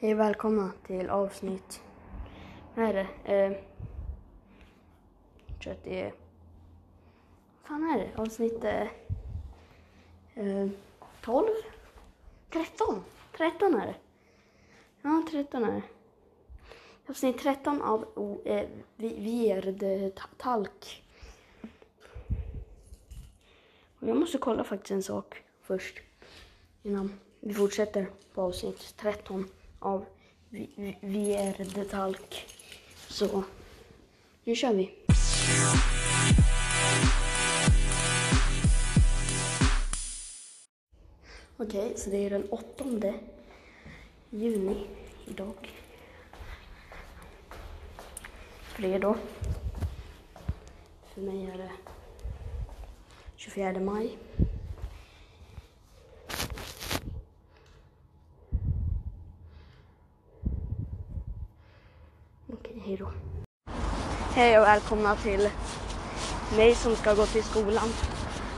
Hej och välkomna till avsnitt... Vad är det? Eh, 30... Vad fan är det? Avsnitt... Eh, 12? 13? 13 är det. Ja, 13 är det. Avsnitt 13 av o, eh, Vierdtalk. Eh, och jag måste kolla faktiskt en sak först. Innan vi fortsätter på avsnitt 13 av Vierdetalk. Så nu kör vi. Okej, så det är den 8 juni idag. Fredag. För mig är det 24 maj. Hej då. Hej och välkomna till mig som ska gå till skolan.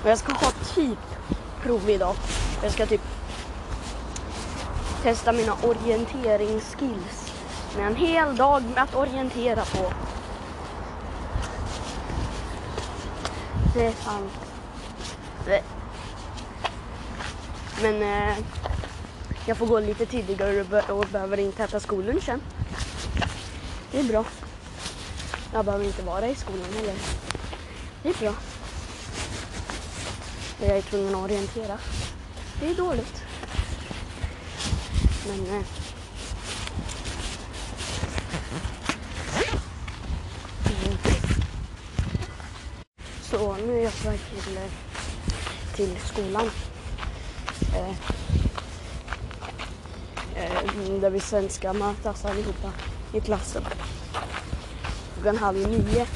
Och jag ska ha typ prov idag. Jag ska typ testa mina orienteringsskills. Med en hel dag med att orientera på. Det är sant. Det. Men eh, jag får gå lite tidigare och, be- och behöver inte äta skollunchen. Det är bra. Jag behöver inte vara i skolan heller. Det är bra. Jag är tvungen att orientera. Det är dåligt. Men... Eh. Så nu är jag på väg till, eh, till skolan. Eh, eh, där vi svenskar mötas allihopa i klassen. Klockan halv nio.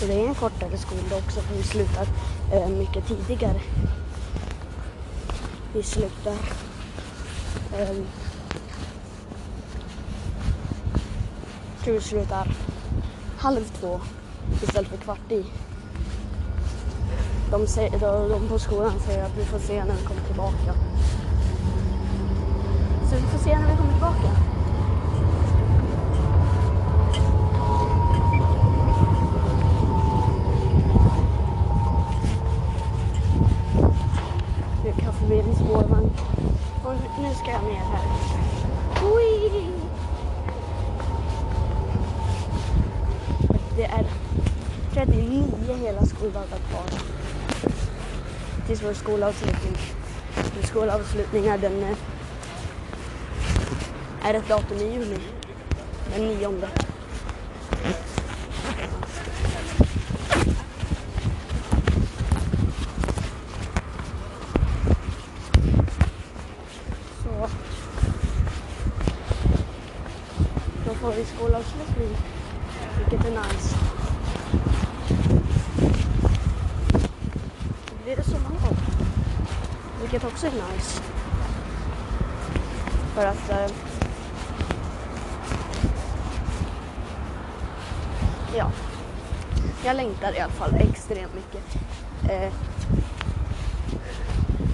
Så det är en kortare skoldag också för vi slutar eh, mycket tidigare. Vi slutar eh, jag tror vi slutar halv två istället för kvart i. De, säger, de, de på skolan säger att vi får se när vi kommer tillbaka. Så vi får se när vi kommer tillbaka. Nu kan förbi en spårvagn. Och nu ska jag ner här. Ui! Det är 39 hela skoldagar kvar faktiskt vår skolavslutning. Vår skolavslutning är den... Eh, är ett datum i juni. Den nionde. Så. Då får vi skolavslutning. Vilket är nice. Då blir det sommarlov. Vilket också är nice. För att... Eh, ja. Jag längtar i alla fall extremt mycket. Eh,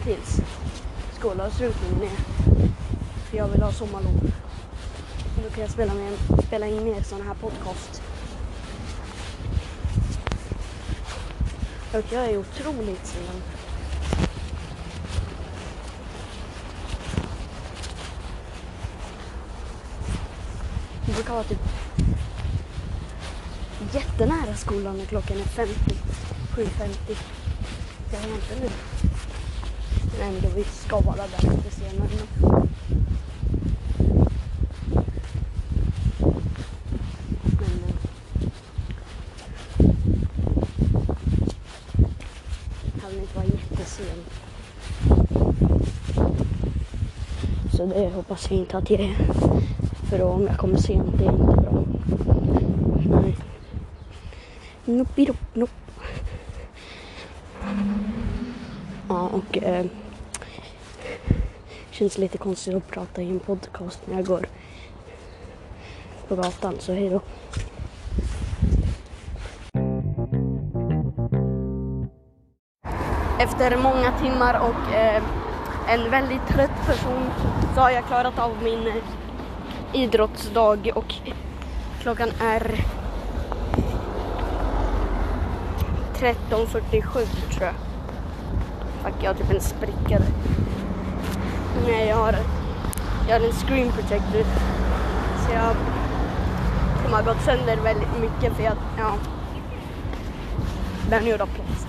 tills skolavslutningen är. För jag vill ha sommarlov. Och Då kan jag spela, med, spela in mer sådana här podcast. Och jag är otroligt sen. brukar vara typ jättenära skolan när klockan är 50. 7.50. Det har inte nu. Men ändå, vi ska vara där lite senare. Men... Men, eh, Kan inte vara jättesen. Så det hoppas vi inte att det är. För då om jag kommer sent, det är inte bra. Nej. Nopp, nopp. Ja, och eh, känns lite konstigt att prata i en podcast när jag går på gatan, så hej då. Efter många timmar och eh, en väldigt trött person så har jag klarat av min eh, idrottsdag och klockan är 13.47 tror jag. Fuck, jag har typ en spricka där. Nej, jag har, jag har en screen protector. Så jag som har gått sönder väldigt mycket för jag, ja. Den är gjord av plast.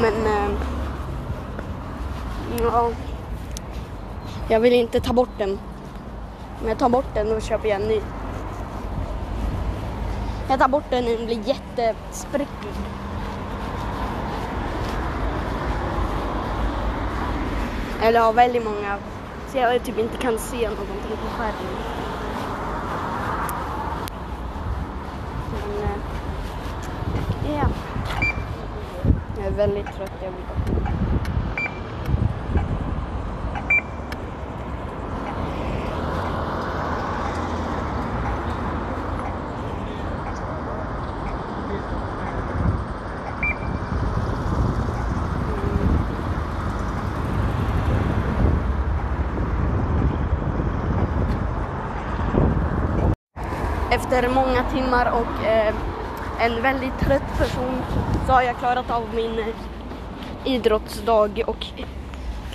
Men, äh, ja. Jag vill inte ta bort den. Om jag tar bort den och köper jag en ny. Jag tar bort den och den blir jättesprickig. Eller har väldigt många, så jag typ inte kan se någonting på skärmen. Men, eh, ja. Jag är väldigt trött, jag vill gå. Efter många timmar och eh, en väldigt trött person så har jag klarat av min eh, idrottsdag och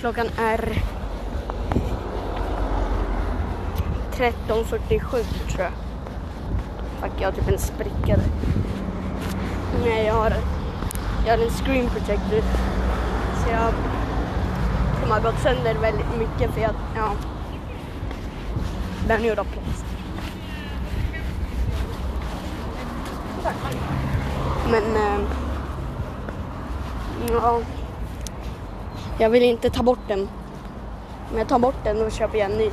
klockan är 13.47 tror jag. Fuck, jag har typ en spricka där. Nej, jag har, jag har en screen protector. Så jag som har gått sönder väldigt mycket för jag, ja. Den är gjord Men, eh, ja. Jag vill inte ta bort den. Om jag tar bort den och köper jag en ny.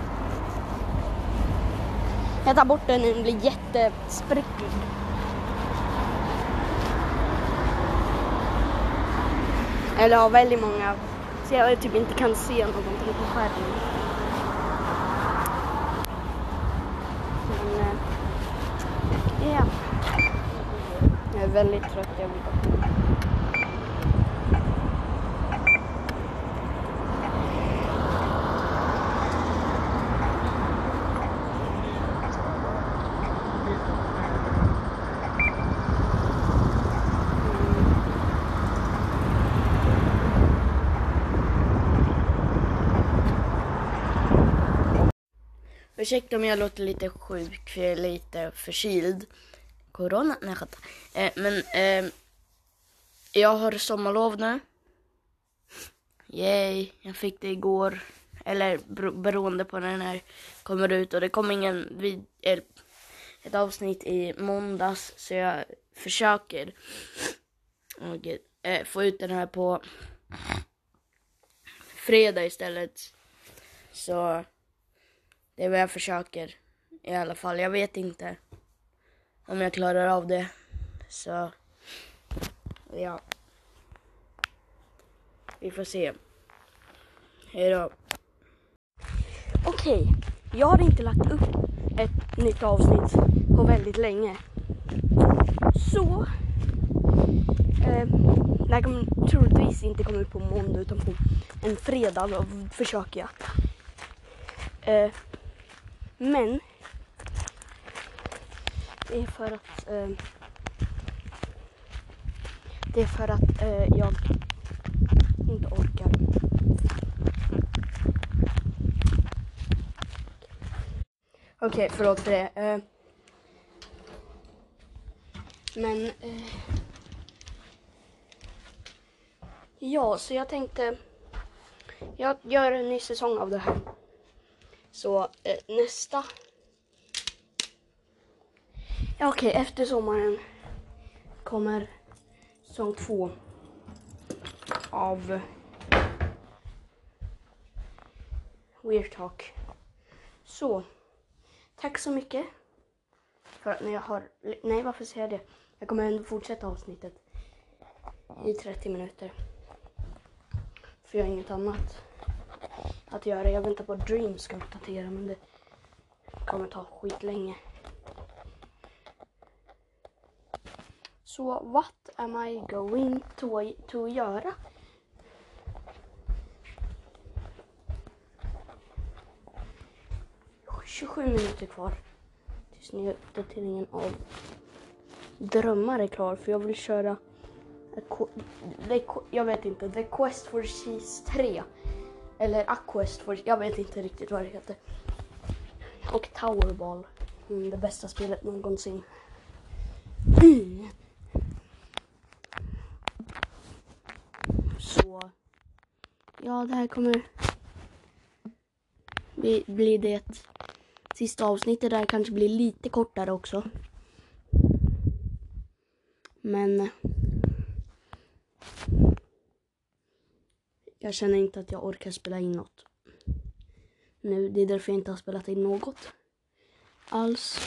Jag tar bort den och den blir jättesprickig. Eller har väldigt många, så jag typ inte kan se någonting på skärmen. Men, eh, ja. Jag är väldigt trött, jag vill gå. Ursäkta om jag låter lite sjuk, för jag är lite förkyld. Corona? Nej, jag skämtar. eh, Men eh, jag har sommarlov nu. Yay, jag fick det igår. Eller beroende på när den här kommer ut. Och det kom ingen vid, eh, ett avsnitt i måndags. Så jag försöker och, eh, få ut den här på fredag istället. Så det är vad jag försöker i alla fall. Jag vet inte om jag klarar av det. Så ja. Vi får se. Hejdå. Okej, jag har inte lagt upp ett nytt avsnitt på väldigt länge. Så. Eh, det här kommer troligtvis inte komma ut på måndag utan på en fredag då försöker jag. Eh, men det är för att eh, det är för att eh, jag inte orkar. Okej, förlåt för det. Eh, men eh, ja, så jag tänkte jag gör en ny säsong av det här. Så eh, nästa Ja, okej, efter sommaren kommer säsong två av Weird Talk. Så, tack så mycket för att ni har... Nej, varför säger jag det? Jag kommer ändå fortsätta avsnittet i 30 minuter. För jag har inget annat att göra. Jag väntar på att Dream ska uppdatera men det kommer ta skitlänge. Så what am I going to, to göra? ...27 minuter kvar tills nya uppdateringen av Drömmar är klar för jag vill köra... Jag vet inte, The Quest for Cheese 3. Eller A Quest for... Jag vet inte riktigt vad det heter. Och Towerball. Mm, det bästa spelet någonsin. Mm. Så... Ja, det här kommer bli, bli det sista avsnittet. Det här kanske blir lite kortare också. Men... Jag känner inte att jag orkar spela in något. Nu, det är därför jag inte har spelat in något alls.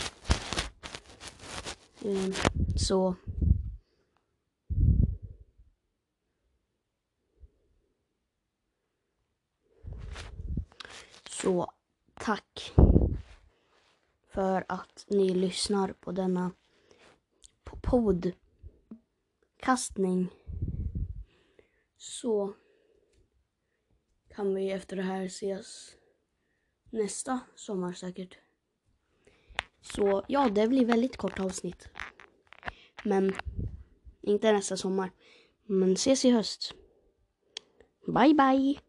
Ehm, så... Så tack för att ni lyssnar på denna poddkastning. Så kan vi efter det här ses nästa sommar säkert. Så ja, det blir väldigt kort avsnitt. Men inte nästa sommar. Men ses i höst. Bye bye!